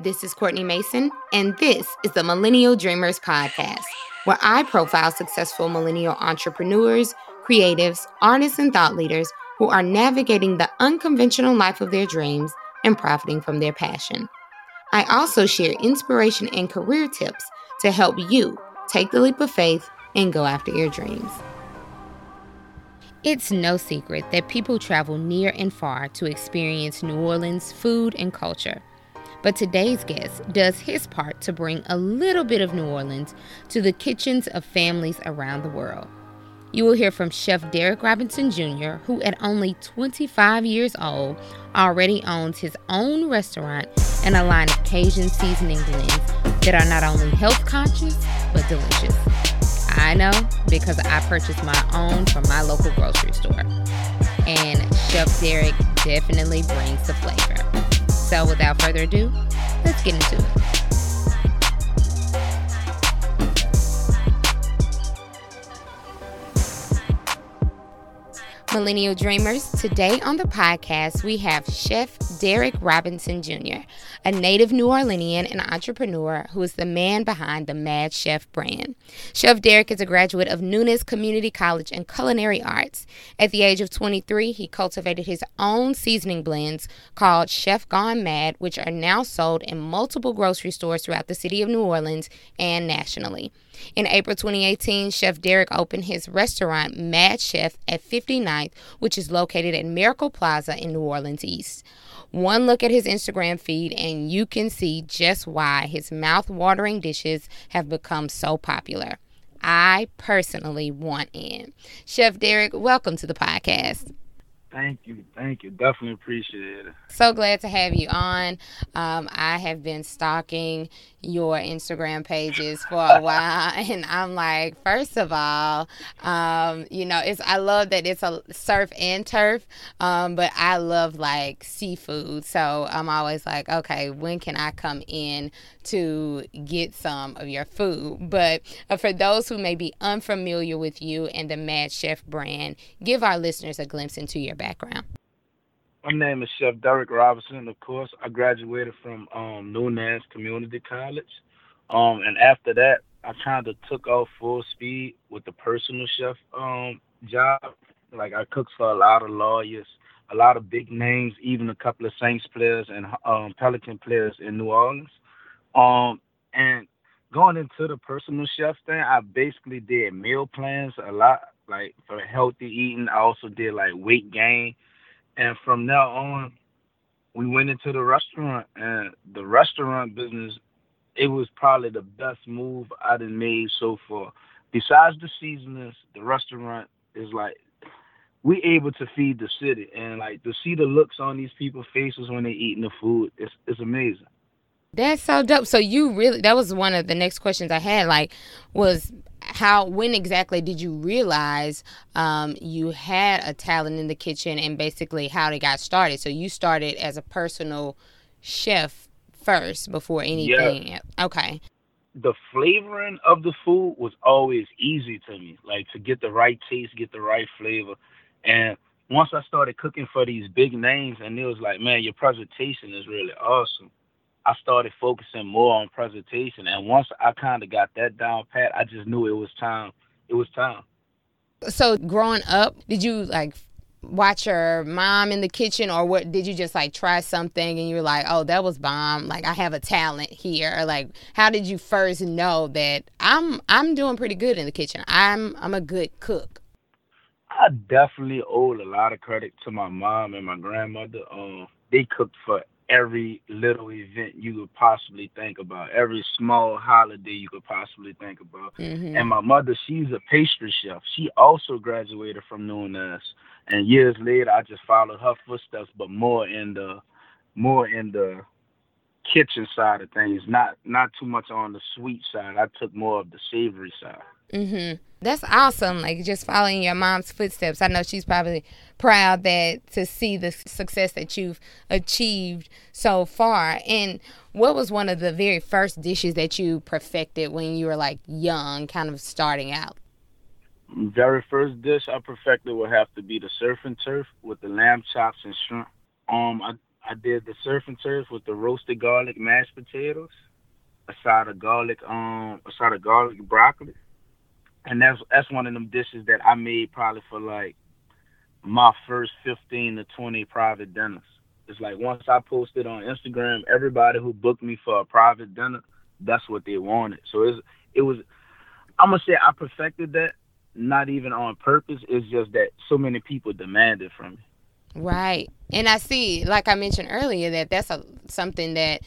This is Courtney Mason, and this is the Millennial Dreamers Podcast, where I profile successful millennial entrepreneurs, creatives, artists, and thought leaders who are navigating the unconventional life of their dreams and profiting from their passion. I also share inspiration and career tips to help you take the leap of faith and go after your dreams. It's no secret that people travel near and far to experience New Orleans food and culture. But today's guest does his part to bring a little bit of New Orleans to the kitchens of families around the world. You will hear from Chef Derek Robinson Jr., who at only 25 years old already owns his own restaurant and a line of Cajun seasoning blends that are not only health conscious, but delicious. I know because I purchased my own from my local grocery store. And Chef Derek definitely brings the flavor. So without further ado, let's get into it. Millennial Dreamers. Today on the podcast, we have Chef Derek Robinson Jr., a native New Orleanian and entrepreneur who is the man behind the Mad Chef brand. Chef Derek is a graduate of Nunez Community College in Culinary Arts. At the age of 23, he cultivated his own seasoning blends called Chef Gone Mad, which are now sold in multiple grocery stores throughout the city of New Orleans and nationally. In April 2018, Chef Derek opened his restaurant, Mad Chef, at 59th, which is located at Miracle Plaza in New Orleans East. One look at his Instagram feed, and you can see just why his mouth watering dishes have become so popular. I personally want in. Chef Derek, welcome to the podcast. Thank you. Thank you. Definitely appreciate it. So glad to have you on. Um, I have been stalking your Instagram pages for a while, and I'm like, first of all, um, you know, it's I love that it's a surf and turf, um, but I love like seafood, so I'm always like, okay, when can I come in to get some of your food? But uh, for those who may be unfamiliar with you and the Mad Chef brand, give our listeners a glimpse into your background. My name is Chef Derek Robinson. Of course, I graduated from um, Nunez Community College, um, and after that, I kind of took off full speed with the personal chef um, job. Like I cooked for a lot of lawyers, a lot of big names, even a couple of Saints players and um, Pelican players in New Orleans. Um, and going into the personal chef thing, I basically did meal plans a lot, like for healthy eating. I also did like weight gain and from now on, we went into the restaurant, and the restaurant business, it was probably the best move I'd made so far. Besides the seasonings, the restaurant is like we able to feed the city, and like to see the looks on these people's faces when they eating the food, it's it's amazing. That's so dope. So you really that was one of the next questions I had. Like, was how when exactly did you realize um, you had a talent in the kitchen and basically how it got started? So you started as a personal chef first before anything okay. The flavoring of the food was always easy to me like to get the right taste get the right flavor. And once i started cooking for these big names and it was like man your presentation is really awesome I started focusing more on presentation. And once I kind of got that down pat, I just knew it was time. It was time. So growing up, did you like watch your mom in the kitchen or what did you just like try something and you were like oh that was bomb like i have a talent here or like how did you first know that i'm i'm doing pretty good in the kitchen i'm i'm a good cook i definitely owe a lot of credit to my mom and my grandmother um they cooked for every little event you could possibly think about, every small holiday you could possibly think about. Mm-hmm. And my mother, she's a pastry chef. She also graduated from Nunez. And years later, I just followed her footsteps, but more in the more in the kitchen side of things, not not too much on the sweet side. I took more of the savory side. Mhm. That's awesome. Like just following your mom's footsteps. I know she's probably proud that to see the success that you've achieved so far. And what was one of the very first dishes that you perfected when you were like young, kind of starting out? Very first dish I perfected would have to be the surf and turf with the lamb chops and shrimp. Um, I I did the surf and turf with the roasted garlic mashed potatoes, a side of garlic, um, a side of garlic broccoli, and that's that's one of them dishes that I made probably for like my first fifteen to twenty private dinners. It's like once I posted on Instagram, everybody who booked me for a private dinner, that's what they wanted. So it's it was I'm gonna say I perfected that, not even on purpose. It's just that so many people demanded from me. Right, and I see, like I mentioned earlier, that that's a something that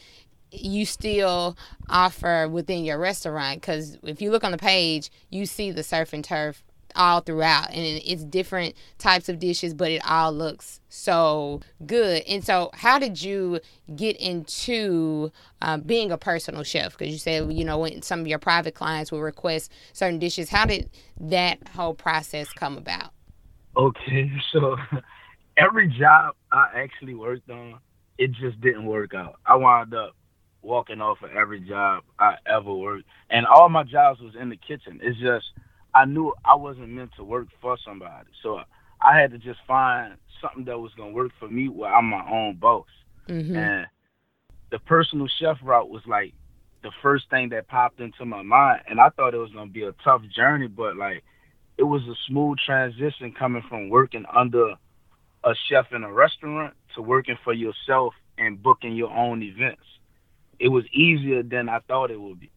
you still offer within your restaurant because if you look on the page you see the surf and turf all throughout and it's different types of dishes but it all looks so good. And so how did you get into um, being a personal chef? Because you said you know when some of your private clients will request certain dishes. How did that whole process come about? Okay so every job i actually worked on it just didn't work out i wound up walking off of every job i ever worked and all my jobs was in the kitchen it's just I knew I wasn't meant to work for somebody. So I had to just find something that was gonna work for me where I'm my own boss. Mm-hmm. And the personal chef route was like the first thing that popped into my mind and I thought it was gonna be a tough journey, but like it was a smooth transition coming from working under a chef in a restaurant to working for yourself and booking your own events. It was easier than I thought it would be.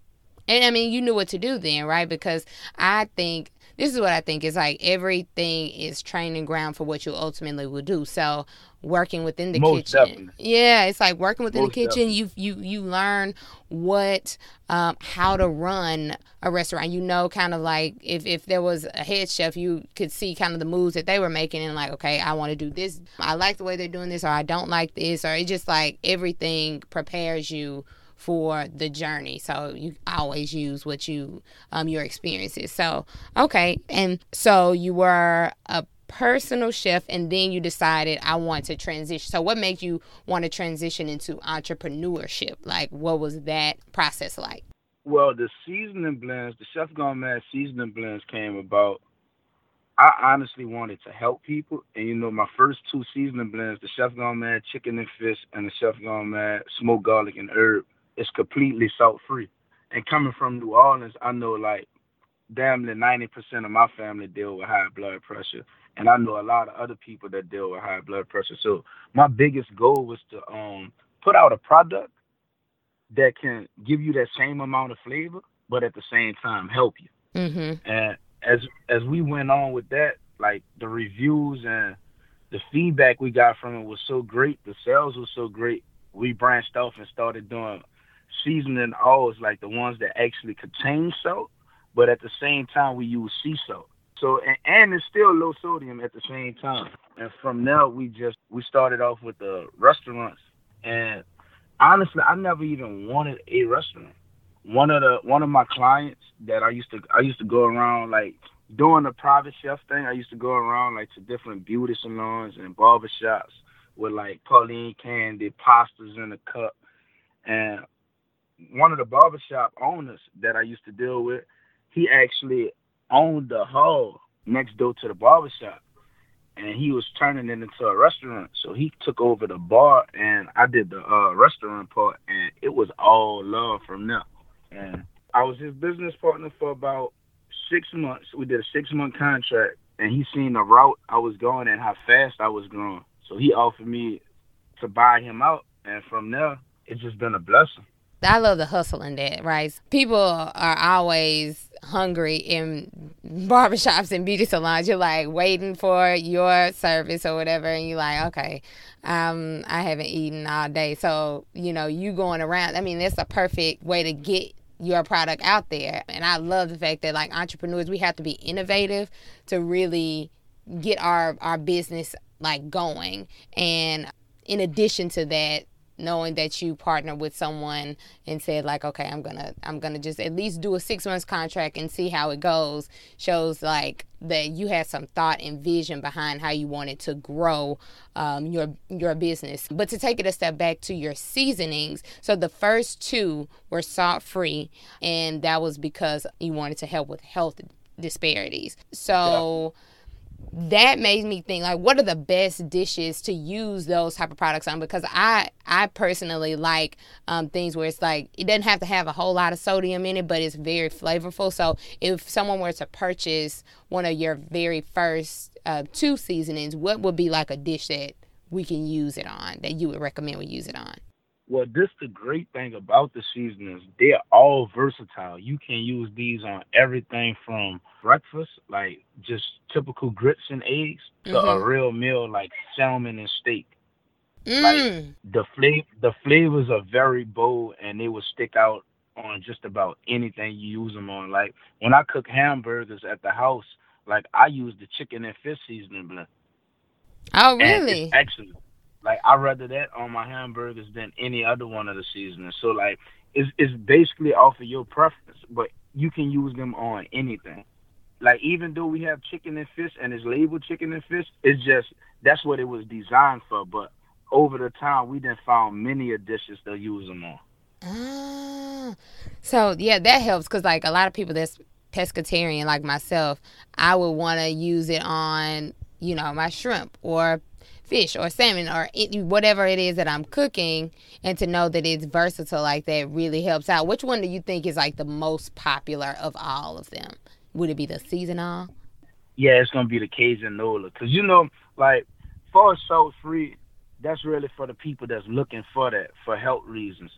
And I mean, you knew what to do then, right? Because I think this is what I think is like everything is training ground for what you ultimately will do. So working within the Most kitchen, definitely. yeah, it's like working within Most the kitchen. You you you learn what um, how to run a restaurant. You know, kind of like if if there was a head chef, you could see kind of the moves that they were making and like, okay, I want to do this. I like the way they're doing this, or I don't like this, or it's just like everything prepares you for the journey. So you always use what you um your experiences. So okay, and so you were a personal chef and then you decided I want to transition. So what made you want to transition into entrepreneurship? Like what was that process like? Well, the seasoning blends, the Chef Gone Mad seasoning blends came about. I honestly wanted to help people, and you know, my first two seasoning blends, the Chef Gone Mad chicken and fish, and the Chef Gone Mad smoked garlic and herb, it's completely salt free. And coming from New Orleans, I know like damn near ninety percent of my family deal with high blood pressure, and I know a lot of other people that deal with high blood pressure. So my biggest goal was to um put out a product that can give you that same amount of flavor, but at the same time help you. Mm-hmm. And as as we went on with that, like the reviews and the feedback we got from it was so great, the sales was so great. We branched off and started doing seasoning oils like the ones that actually contain salt, but at the same time we use sea salt. So and, and it's still low sodium at the same time. And from there we just we started off with the restaurants and honestly I never even wanted a restaurant. One of the one of my clients that I used to I used to go around like doing the private chef thing, I used to go around like to different beauty salons and barbershops with like Pauline candy, pastas in a cup. And one of the barbershop owners that I used to deal with, he actually owned the hall next door to the barbershop. And he was turning it into a restaurant. So he took over the bar and I did the uh, restaurant part and it was all love from there. And I was his business partner for about six months. We did a six month contract and he seen the route I was going and how fast I was growing. So he offered me to buy him out and from there it's just been a blessing. I love the hustle in that, right? People are always hungry in barbershops and beauty salons. You're like waiting for your service or whatever, and you're like, okay, um, I haven't eaten all day. So, you know, you going around, I mean, that's a perfect way to get your product out there. And I love the fact that like entrepreneurs, we have to be innovative to really get our our business like going. And in addition to that, knowing that you partner with someone and said like okay i'm gonna i'm gonna just at least do a six months contract and see how it goes shows like that you had some thought and vision behind how you wanted to grow um, your your business. But to take it a step back to your seasonings so the first two were salt free and that was because you wanted to help with health disparities. So yeah that made me think like what are the best dishes to use those type of products on? Because i i personally like um, things where it's like it doesn't have to have a whole lot of sodium in it but it's very flavorful. So if someone were to purchase one of your very first uh, two seasonings what would be like a dish that we can use it on that you would recommend we use it on well, this the great thing about the seasonings. They're all versatile. You can use these on everything from breakfast, like just typical grits and eggs, to mm-hmm. a real meal like salmon and steak. Mm. Like the flavor, the flavors are very bold, and they will stick out on just about anything you use them on. Like when I cook hamburgers at the house, like I use the chicken and fish seasoning blend. Oh, really? Excellent. Like I'd rather that on my hamburgers than any other one of the seasonings. So like it's it's basically off of your preference, but you can use them on anything. Like even though we have chicken and fish and it's labeled chicken and fish, it's just that's what it was designed for. But over the time, we then found many dishes to use them on. Ah, so yeah, that helps because like a lot of people that's pescatarian like myself, I would want to use it on you know my shrimp or fish or salmon or it, whatever it is that I'm cooking, and to know that it's versatile like that really helps out. Which one do you think is like the most popular of all of them? Would it be the seasonal? Yeah, it's gonna be the Cajun Nola, cause you know, like for salt free, that's really for the people that's looking for that for health reasons.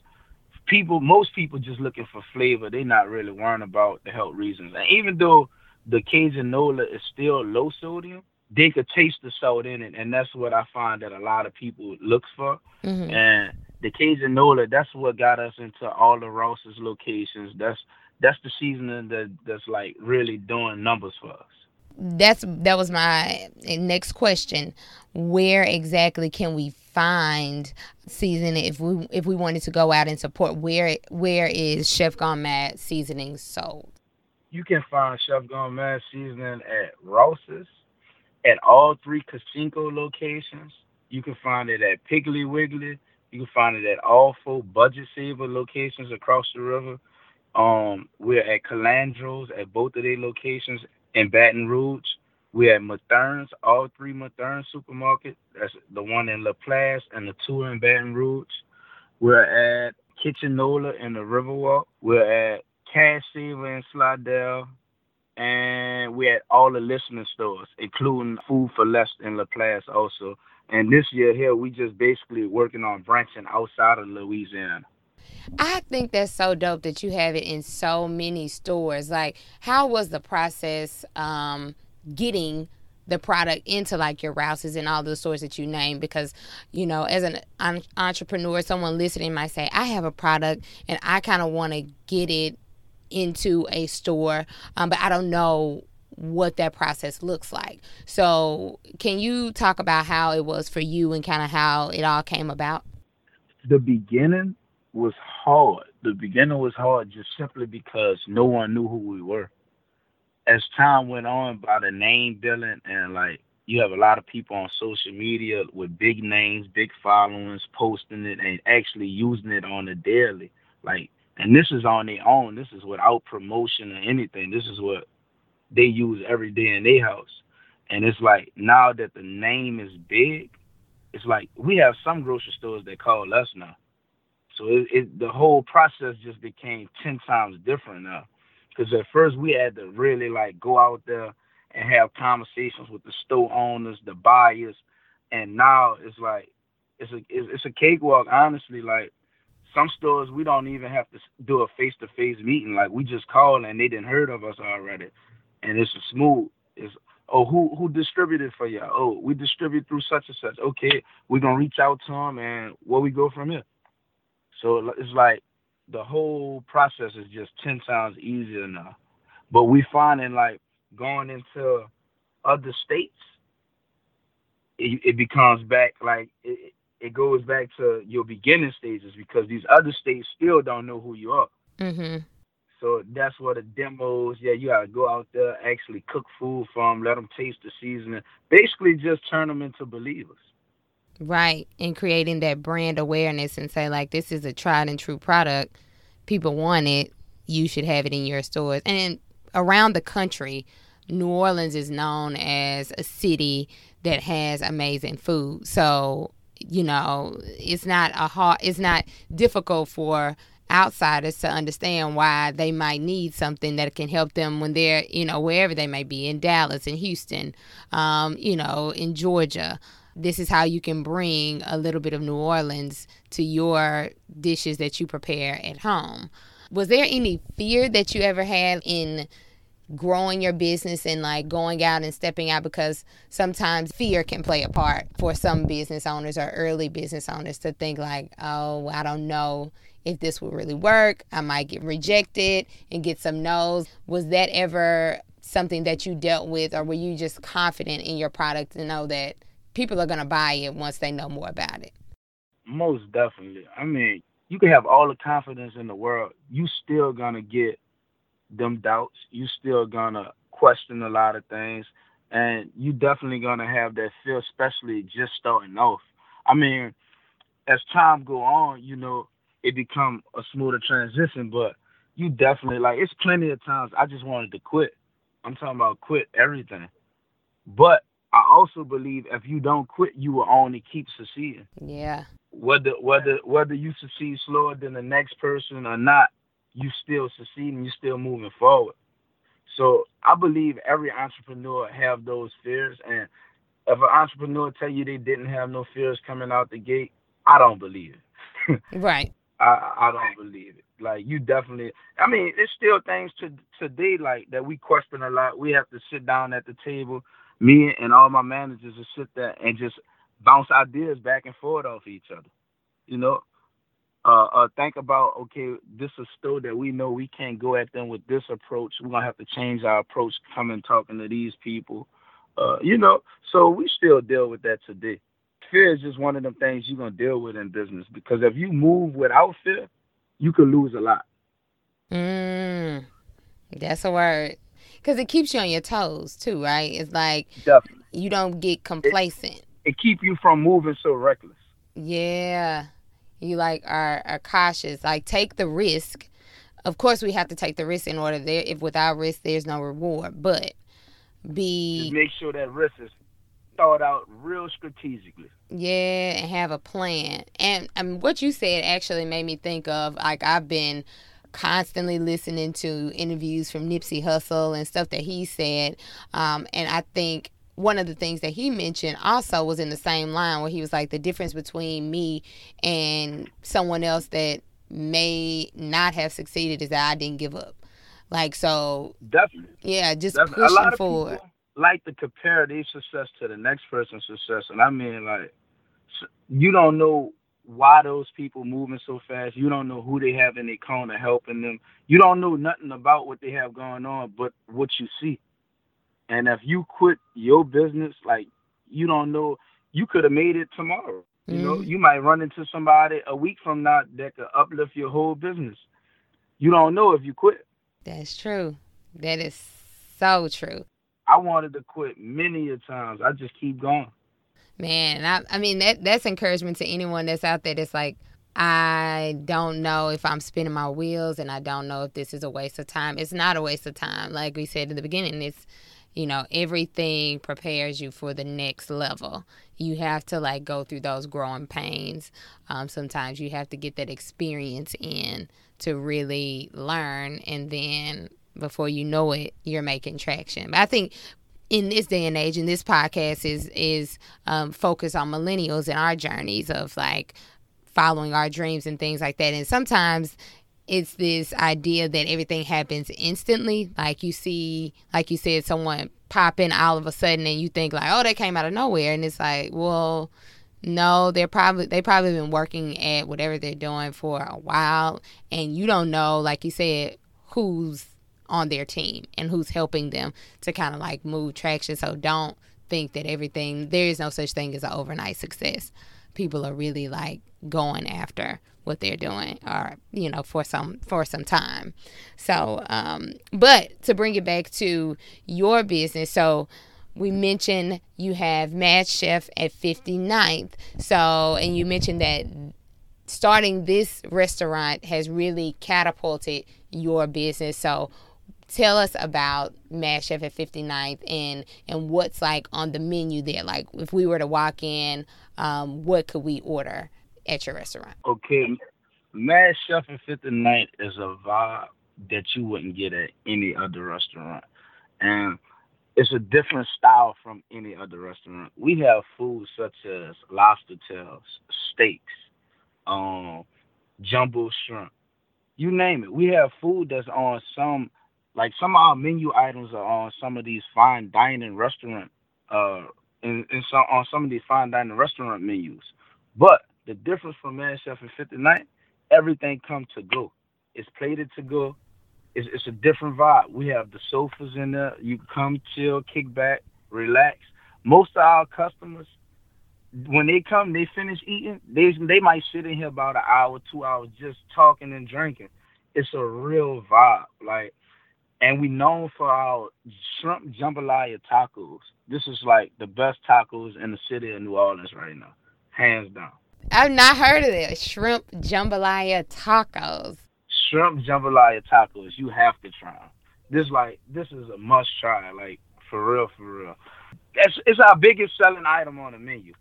People, most people just looking for flavor. They're not really worrying about the health reasons. And even though the Cajun Nola is still low sodium, they could taste the salt in it, and that's what I find that a lot of people looks for. Mm-hmm. And the Cajun Nola, that's what got us into all the Rouses locations. That's that's the seasoning that that's like really doing numbers for us. That's that was my next question. Where exactly can we find seasoning if we if we wanted to go out and support? Where where is Chef Gone Mad seasoning sold? You can find Chef Gone Mad seasoning at Rouses at all three Canseco locations. You can find it at Piggly Wiggly. You can find it at all four Budget Saver locations across the river. Um, we're at Calandro's at both of their locations in Baton Rouge. We're at Matherne's, all three Mathern supermarkets. That's the one in LaPlace and the two in Baton Rouge. We're at Kitchenola in the Riverwalk. We're at Cash Saver in Slidell and we had all the listening stores, including Food for Less in LaPlace also. And this year here, we just basically working on branching outside of Louisiana. I think that's so dope that you have it in so many stores. Like, how was the process um, getting the product into like your Rouses and all the stores that you name? Because, you know, as an entrepreneur, someone listening might say, I have a product and I kind of want to get it into a store, um, but I don't know what that process looks like. So, can you talk about how it was for you and kind of how it all came about? The beginning was hard. The beginning was hard just simply because no one knew who we were. As time went on, by the name building and like you have a lot of people on social media with big names, big followings, posting it and actually using it on a daily. Like and this is on their own. This is without promotion or anything. This is what they use every day in their house. And it's like now that the name is big, it's like we have some grocery stores that call us now. So it, it the whole process just became ten times different now. Because at first we had to really like go out there and have conversations with the store owners, the buyers, and now it's like it's a it's, it's a cakewalk. Honestly, like some stores we don't even have to do a face to face meeting. Like we just call and they didn't heard of us already, and it's smooth. It's oh who who distributed for you? Oh we distribute through such and such. Okay, we're gonna reach out to them and where we go from here. So it's like the whole process is just ten times easier now. But we finding like going into other states, it, it becomes back like it, it goes back to your beginning stages because these other states still don't know who you are. Mm-hmm. So that's what the demos. Yeah, you gotta go out there, actually cook food for them, let them taste the seasoning. Basically, just turn them into believers. Right, and creating that brand awareness and say like, this is a tried and true product. People want it. You should have it in your stores and around the country. New Orleans is known as a city that has amazing food. So, you know, it's not a hard it's not difficult for outsiders to understand why they might need something that can help them when they're, you know, wherever they may be in Dallas, in Houston, um, you know, in Georgia. This is how you can bring a little bit of New Orleans to your dishes that you prepare at home. Was there any fear that you ever had in growing your business and like going out and stepping out because sometimes fear can play a part for some business owners or early business owners to think like oh i don't know if this will really work. I might get rejected and get some no's. Was that ever something that you dealt with or were you just confident in your product to know that people are going to buy it once they know more about it? Most definitely. I mean you can have all the confidence in the world. You still gonna get them doubts. You still gonna question a lot of things, and you definitely gonna have that feel, especially just starting off. I mean, as time go on, you know, it become a smoother transition, but you definitely like it's plenty of times I just wanted to quit. I'm talking about quit everything. But I also believe if you don't quit, you will only keep succeeding. Yeah. Whether whether whether you succeed slower than the next person or not, you still succeeding, you still moving forward. So I believe every entrepreneur have those fears, and if an entrepreneur tell you they didn't have no fears coming out the gate, I don't believe it. right. I I don't believe it. Like you definitely. I mean, there's still things to today like that we question a lot. We have to sit down at the table, me and all my managers to sit there and just bounce ideas back and forth off each other. You know, uh, uh, think about okay, this is still that we know we can't go at them with this approach. We're gonna have to change our approach coming talking to these people. Uh, you know, so we still deal with that today. Fear is just one of them things you're gonna deal with in business because if you move without fear, you could lose a lot. Mm, that's a word. Because it keeps you on your toes too, right? It's like Definitely. you don't get complacent. It, it keep you from moving so reckless. Yeah you like are, are cautious. Like take the risk. Of course we have to take the risk in order there. If without risk there's no reward. But be Just make sure that risk is thought out real strategically. Yeah and have a plan. And um, what you said actually made me think of like i've been constantly listening to interviews from nipsey hussle and stuff that he said. Um, and i think one of the things that he mentioned also was in the same line where he was like the difference between me and someone else that may not have succeeded is that I didn't give up. Like so definitely. Yeah, just definitely. pushing a lot of forward. People like to compare their success to the next person's success and I mean like you don't know why those people moving so fast. You don't know who they have in their corner helping them. You don't know nothing about what they have going on but what you see. And if you quit your business, like you don't know, you could have made it tomorrow. You mm-hmm. know, you might run into somebody a week from now that could uplift your whole business. You don't know if you quit. That's true. That is so true. I wanted to quit many a times. I just keep going. Man, I, I mean that that's encouragement to anyone that's out there that's like, I don't know if I'm spinning my wheels and I don't know if this is a waste of time. It's not a waste of time. Like we said in the beginning, it's you know, everything prepares you for the next level. You have to like go through those growing pains. Um, sometimes you have to get that experience in to really learn, and then before you know it, you're making traction. But I think in this day and age, and this podcast is is um, focused on millennials and our journeys of like following our dreams and things like that. And sometimes it's this idea that everything happens instantly. Like you see, like you said, someone pop in all of a sudden, and you think like, oh, they came out of nowhere, and it's like, well, no, they're probably they probably been working at whatever they're doing for a while, and you don't know, like you said, who's on their team and who's helping them to kind of like move traction. So don't think that everything there is no such thing as an overnight success. People are really like going after what they're doing or you know for some for some time. So um but to bring it back to your business so we mentioned you have mad chef at 59th so and you mentioned that starting this restaurant has really catapulted your business. So tell us about Mad Chef at 59th and and what's like on the menu there. Like if we were to walk in, um, what could we order at your restaurant? Okay, Mad Chef at 59th is a vibe that you wouldn't get at any other restaurant, and it's a different style from any other restaurant. We have food such as lobster tails, steaks, um, jumbo shrimp, you name it. We have food that's on some like some of our menu items are on some of these fine dining restaurant uh in, in on some of these fine dining restaurant menus. But the difference from Mad Chef and 59, everything come to go. It's plated to go. It's, it's a different vibe. We have the sofas in there. You come chill, kick back, relax. Most of our customers, when they come, they finish eating. They they might sit in here about an hour, two hours, just talking and drinking. It's a real vibe. Like and we known for our shrimp jambalaya tacos. This is like the best tacos in the city of New Orleans right now, hands down. I've not heard of this shrimp jambalaya tacos. Shrimp jambalaya tacos, you have to try them. This like this is a must try, like for real, for real. It's, it's our biggest selling item on the menu.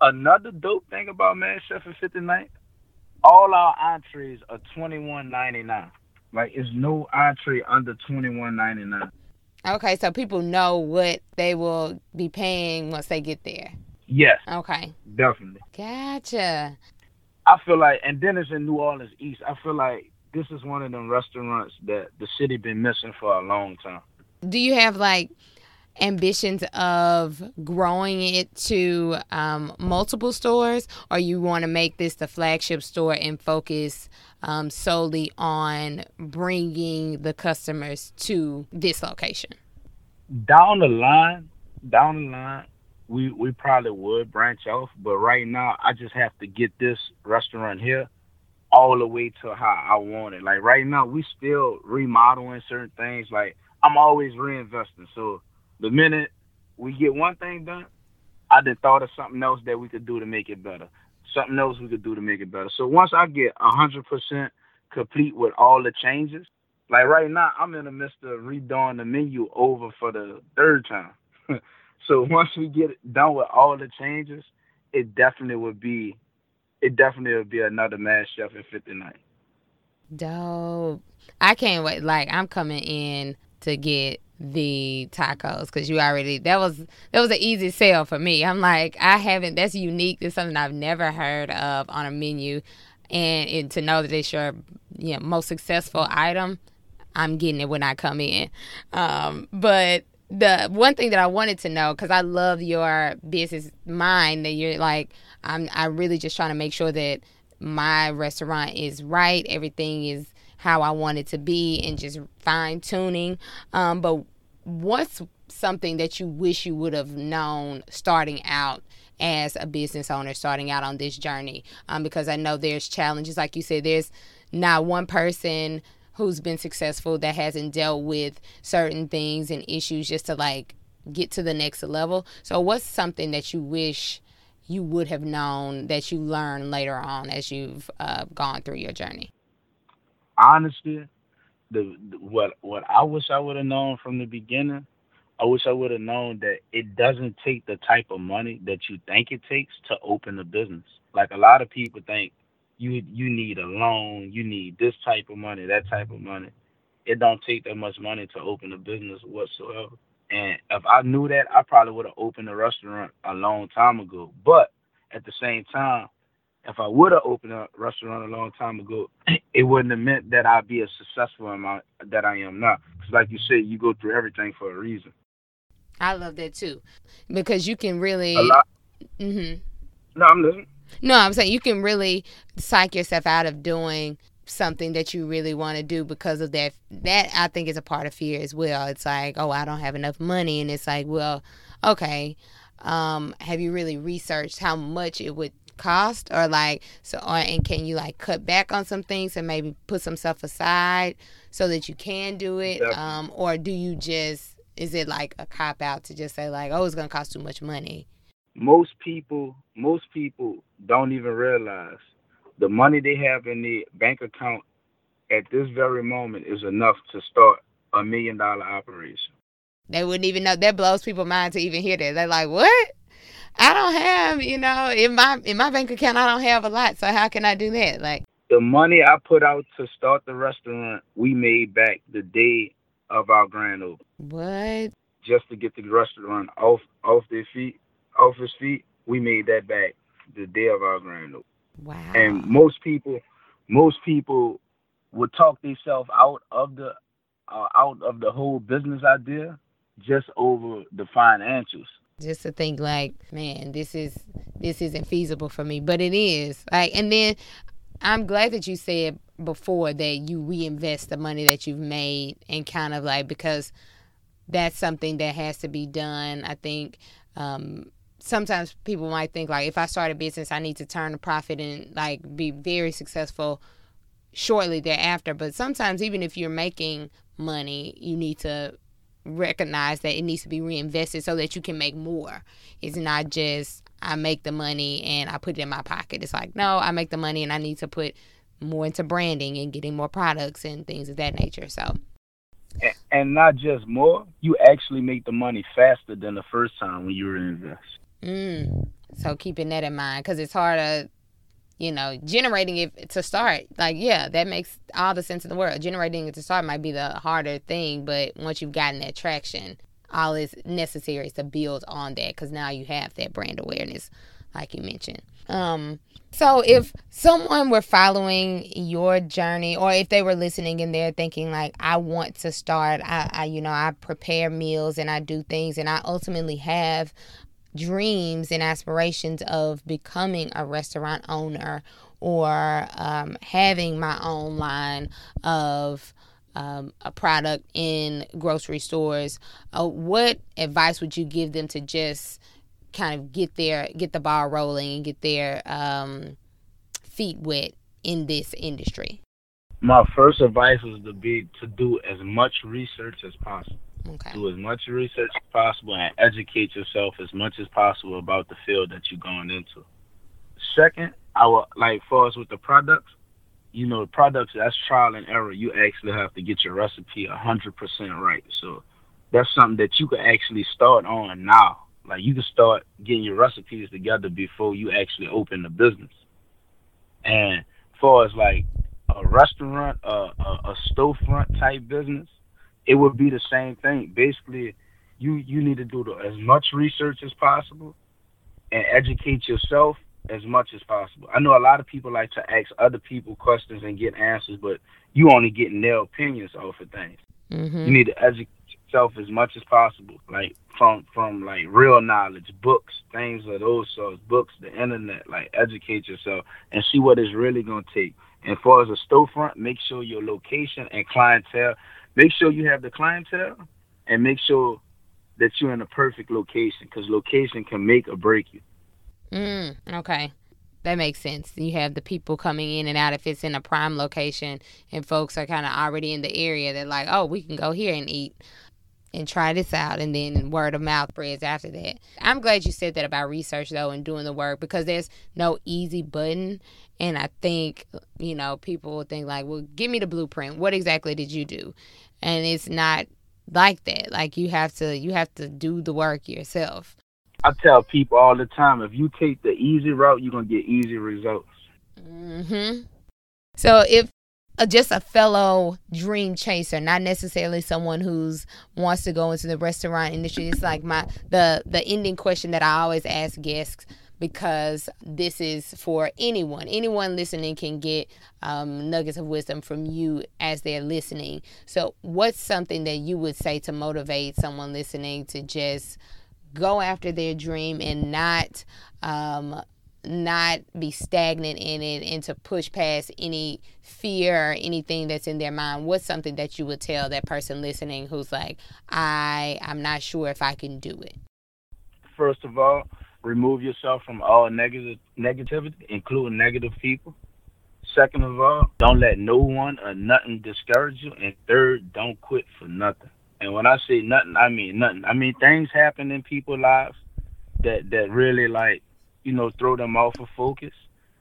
Another dope thing about Mad Chef at 59, all our entrees are twenty one ninety nine. Like it's no entree under twenty one ninety nine. Okay, so people know what they will be paying once they get there. Yes. Okay. Definitely. Gotcha. I feel like, and then it's in New Orleans East. I feel like this is one of them restaurants that the city been missing for a long time. Do you have like ambitions of growing it to um, multiple stores, or you want to make this the flagship store and focus um, solely on bringing the customers to this location? Down the line, down the line, we we probably would branch off, but right now I just have to get this restaurant here all the way to how I want it. Like right now, we still remodeling certain things. Like I'm always reinvesting, so the minute we get one thing done, I done thought of something else that we could do to make it better. Something else we could do to make it better. So once I get hundred percent complete with all the changes, like right now, I'm in the midst of redoing the menu over for the third time. so once we get done with all the changes, it definitely would be, it definitely would be another Mad Chef in 59. Dope. I can't wait. Like I'm coming in to get the tacos because you already that was that was an easy sell for me. I'm like I haven't that's unique. It's something I've never heard of on a menu, and, and to know that it's your you know most successful item, I'm getting it when I come in. Um, but the one thing that I wanted to know because I love your business mind that you're like I'm I really just trying to make sure that my restaurant is right. Everything is how I want it to be and just fine tuning. Um, but what's something that you wish you would have known starting out as a business owner, starting out on this journey? Um, because I know there's challenges, like you said, there's not one person who's been successful that hasn't dealt with certain things and issues just to like get to the next level. So, what's something that you wish you would have known that you learned later on as you've uh, gone through your journey? honestly, the, the what what I wish I would have known from the beginning, I wish I would have known that it doesn't take the type of money that you think it takes to open a business. Like a lot of people think you you need a loan, you need this type of money, that type of money. It don't take that much money to open a business whatsoever. And if I knew that, I probably would have opened a restaurant a long time ago. But at the same time, if I would have opened a restaurant a long time ago, it wouldn't have meant that I'd be as successful in my, that I am now. Because, like you said, you go through everything for a reason. I love that too, because you can really. A lot. Mm-hmm. No, I'm listening. No, I'm saying you can really psych yourself out of doing something that you really want to do because of that. That I think is a part of fear as well. It's like, oh, I don't have enough money, and it's like, well, okay. Um, have you really researched how much it would cost or like so or, and can you like cut back on some things and maybe put some stuff aside so that you can do it um or do you just is it like a cop out to just say like oh it's gonna cost too much money most people most people don't even realize the money they have in the bank account at this very moment is enough to start a million dollar operation. They wouldn't even know. That blows people's mind to even hear that. They're like, "What? I don't have, you know, in my in my bank account, I don't have a lot. So how can I do that?" Like the money I put out to start the restaurant, we made back the day of our grand opening. What? Just to get the restaurant off off their feet, off his feet, we made that back the day of our grand opening. Wow. And most people, most people would talk themselves out of the uh, out of the whole business idea just over the financials. Just to think like, man, this is this isn't feasible for me, but it is. Like, and then I'm glad that you said before that you reinvest the money that you've made and kind of like because that's something that has to be done. I think um, sometimes people might think like if I start a business, I need to turn a profit and like be very successful shortly thereafter. But sometimes even if you're making money, you need to recognize that it needs to be reinvested so that you can make more. It's not just I make the money and I put it in my pocket. It's like, no, I make the money and I need to put more into branding and getting more products and things of that nature. So and not just more, you actually make the money faster than the first time when you reinvest. Mm. So keeping that in mind, because it's hard to you know, generating it to start, like, yeah, that makes all the sense in the world. Generating it to start might be the harder thing, but once you've gotten that traction, all is necessary is to build on that because now you have that brand awareness, like you mentioned. Um, so if someone were following your journey, or if they were listening and they're thinking like, I want to start, I, I you know, I prepare meals and I do things, and I ultimately have dreams and aspirations of becoming a restaurant owner or um, having my own line of um, a product in grocery stores, uh, what advice would you give them to just kind of get their get the ball rolling and get their um, feet wet in this industry? My first advice is to be to do as much research as possible. Okay. Do as much research as possible and educate yourself as much as possible about the field that you're going into. Second, I will like for us with the products, you know, products that's trial and error. You actually have to get your recipe hundred percent right. So that's something that you can actually start on now. Like you can start getting your recipes together before you actually open the business. And for as like a restaurant, a, a, a storefront type business, it would be the same thing. Basically, you you need to do the, as much research as possible and educate yourself as much as possible. I know a lot of people like to ask other people questions and get answers, but you only getting their opinions off of things. Mm-hmm. You need to educate yourself as much as possible, like from from like real knowledge, books, things of those sorts, books, the internet. Like educate yourself and see what it's really gonna take. And far as a storefront, make sure your location and clientele make sure you have the clientele and make sure that you're in a perfect location because location can make or break you. Mm, okay. That makes sense. You have the people coming in and out if it's in a prime location and folks are kind of already in the area. They're like, oh, we can go here and eat and try this out and then word of mouth spreads after that. I'm glad you said that about research though and doing the work because there's no easy button and I think, you know, people will think like, well, give me the blueprint. What exactly did you do? And it's not like that. Like you have to you have to do the work yourself. I tell people all the time, if you take the easy route, you're gonna get easy results. Mhm. So if just a fellow dream chaser, not necessarily someone who's wants to go into the restaurant industry. It's like my the the ending question that I always ask guests because this is for anyone. Anyone listening can get um, nuggets of wisdom from you as they're listening. So, what's something that you would say to motivate someone listening to just go after their dream and not um, not be stagnant in it and to push past any fear or anything that's in their mind what's something that you would tell that person listening who's like i i'm not sure if i can do it first of all remove yourself from all negative negativity including negative people. Second of all don't let no one or nothing discourage you. And third don't quit for nothing. And when i say nothing i mean nothing. I mean things happen in people's lives that that really like you know, throw them off of focus.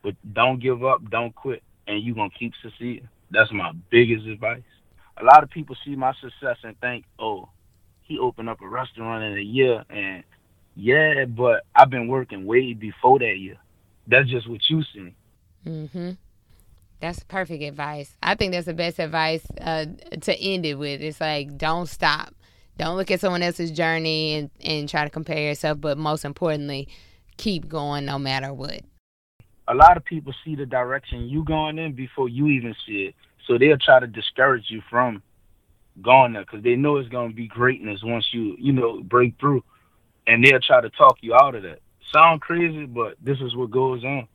But don't give up, don't quit, and you're gonna keep succeeding. That's my biggest advice. a lot of people see my success and think, oh, he opened up a restaurant in a year, and yeah, but I've been working way before that year. That's just what you see. Mm-hmm. That's perfect advice. I think that's the best advice uh, to end it with. It's like don't stop. Don't look at someone else's journey and, and try to compare yourself, but most importantly, keep going no matter what. A lot of people see the direction you going in before you even see it. So they'll try to discourage you from going there because they know it's going to be greatness once you, you know, break through. And they'll try to talk you out of that. Sound crazy, but this is what goes on.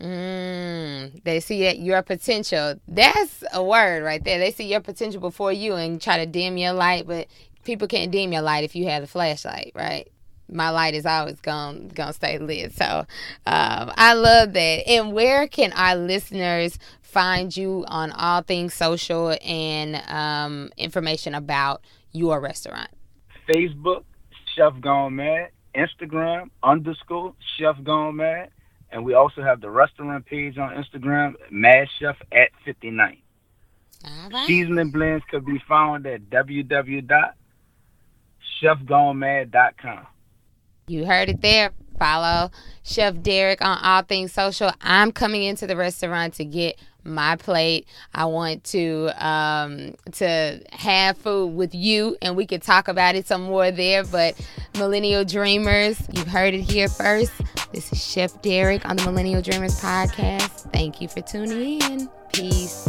Mm, they see that your potential. That's a word right there. They see your potential before you and try to dim your light, but people can't dim your light if you have a flashlight, right? My light is always going gonna stay lit. So um, I love that. And where can our listeners find you on all things social and um, information about your restaurant? Facebook, Chef Gone Mad. Instagram underscore Chef Gone Mad. And we also have the restaurant page on Instagram, Mad Chef at 59. Right. Seasoning blends could be found at www chefgonemad.com. You heard it there. Follow Chef Derek on all things social. I'm coming into the restaurant to get my plate. I want to um, to have food with you, and we could talk about it some more there. But Millennial Dreamers, you've heard it here first. This is Chef Derek on the Millennial Dreamers podcast. Thank you for tuning in. Peace.